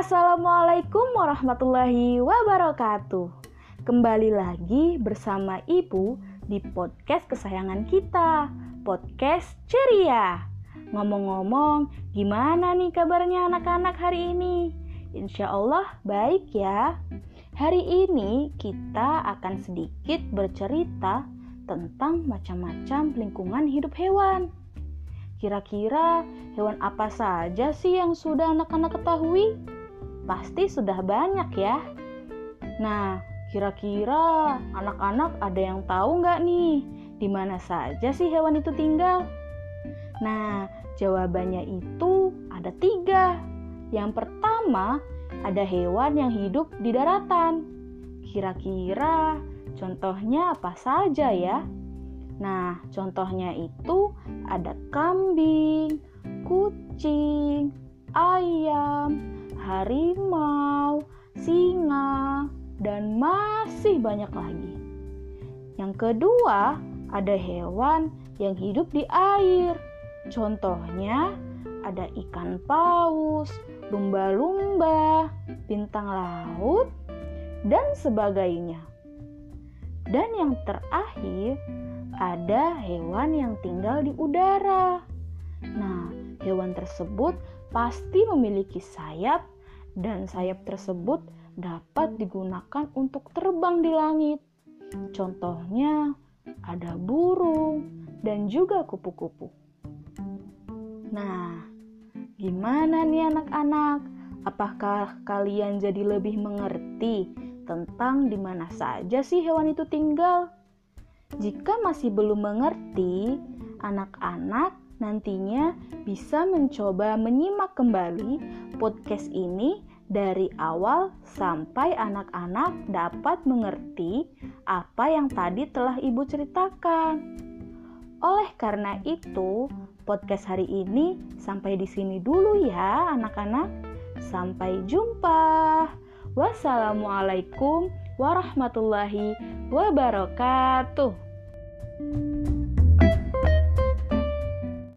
Assalamualaikum warahmatullahi wabarakatuh. Kembali lagi bersama Ibu di podcast kesayangan kita, podcast ceria. Ngomong-ngomong, gimana nih kabarnya anak-anak hari ini? Insya Allah baik ya. Hari ini kita akan sedikit bercerita tentang macam-macam lingkungan hidup hewan. Kira-kira hewan apa saja sih yang sudah anak-anak ketahui? Pasti sudah banyak ya. Nah, kira-kira anak-anak ada yang tahu nggak nih di mana saja sih hewan itu tinggal? Nah, jawabannya itu ada tiga. Yang pertama, ada hewan yang hidup di daratan. Kira-kira contohnya apa saja ya? Nah, contohnya itu ada kambing, harimau, singa, dan masih banyak lagi. Yang kedua, ada hewan yang hidup di air. Contohnya, ada ikan paus, lumba-lumba, bintang laut, dan sebagainya. Dan yang terakhir, ada hewan yang tinggal di udara. Nah, hewan tersebut pasti memiliki sayap dan sayap tersebut dapat digunakan untuk terbang di langit. Contohnya ada burung dan juga kupu-kupu. Nah, gimana nih anak-anak? Apakah kalian jadi lebih mengerti tentang di mana saja sih hewan itu tinggal? Jika masih belum mengerti, anak-anak nantinya bisa mencoba menyimak kembali podcast ini dari awal sampai anak-anak dapat mengerti apa yang tadi telah Ibu ceritakan. Oleh karena itu, podcast hari ini sampai di sini dulu ya, anak-anak. Sampai jumpa. Wassalamualaikum warahmatullahi wabarakatuh.